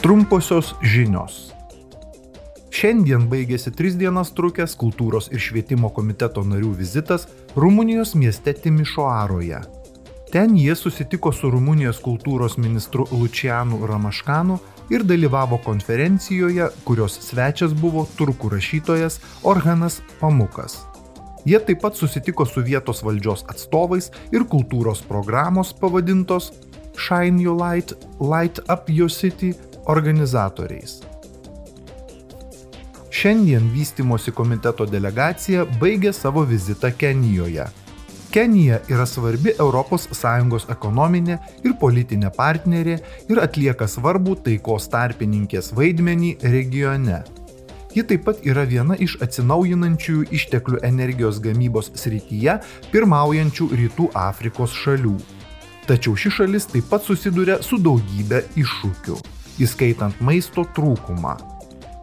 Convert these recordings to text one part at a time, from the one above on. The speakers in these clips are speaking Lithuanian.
Trumposios žinios. Šiandien baigėsi tris dienas trukęs kultūros ir švietimo komiteto narių vizitas Rumunijos mieste Timišoaroje. Ten jie susitiko su Rumunijos kultūros ministru Lučianu Ramaškanu ir dalyvavo konferencijoje, kurios svečias buvo turkų rašytojas Orhanas Pamukas. Jie taip pat susitiko su vietos valdžios atstovais ir kultūros programos pavadintos Shine Your Light, Light Up Your City organizatoriais. Šiandien vystimosi komiteto delegacija baigė savo vizitą Kenijoje. Kenija yra svarbi ES ekonominė ir politinė partnerė ir atlieka svarbų taikos tarpininkės vaidmenį regione. Ji taip pat yra viena iš atsinaujinančiųjų išteklių energijos gamybos srityje pirmaujančių Rytų Afrikos šalių. Tačiau ši šalis taip pat susiduria su daugybė iššūkių, įskaitant maisto trūkumą,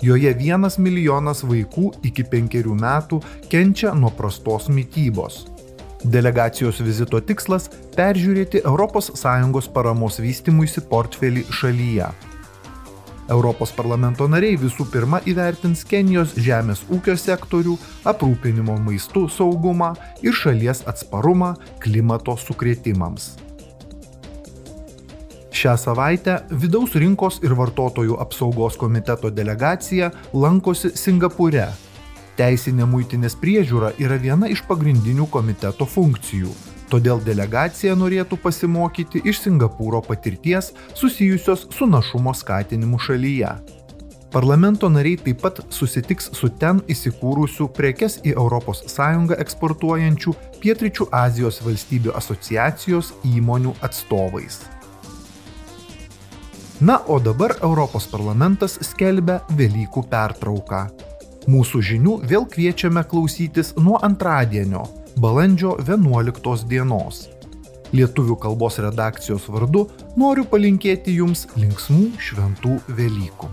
Joje vienas milijonas vaikų iki penkerių metų kenčia nuo prastos mytybos. Delegacijos vizito tikslas - peržiūrėti ES paramos vystimuisi portfelį šalyje. Europos parlamento nariai visų pirma įvertins Kenijos žemės ūkio sektorių, aprūpinimo maistų saugumą ir šalies atsparumą klimato sukrėtimams. Šią savaitę Vidaus rinkos ir vartotojų apsaugos komiteto delegacija lankosi Singapūre. Teisinė muitinės priežiūra yra viena iš pagrindinių komiteto funkcijų, todėl delegacija norėtų pasimokyti iš Singapūro patirties susijusios su našumo skatinimu šalyje. Parlamento nariai taip pat susitiks su ten įsikūrusių prekes į ES eksportuojančių Pietričių Azijos valstybių asociacijos įmonių atstovais. Na, o dabar Europos parlamentas skelbia Velykų pertrauką. Mūsų žinių vėl kviečiame klausytis nuo antradienio, balandžio 11 dienos. Lietuvių kalbos redakcijos vardu noriu palinkėti jums linksmų šventų Velykų.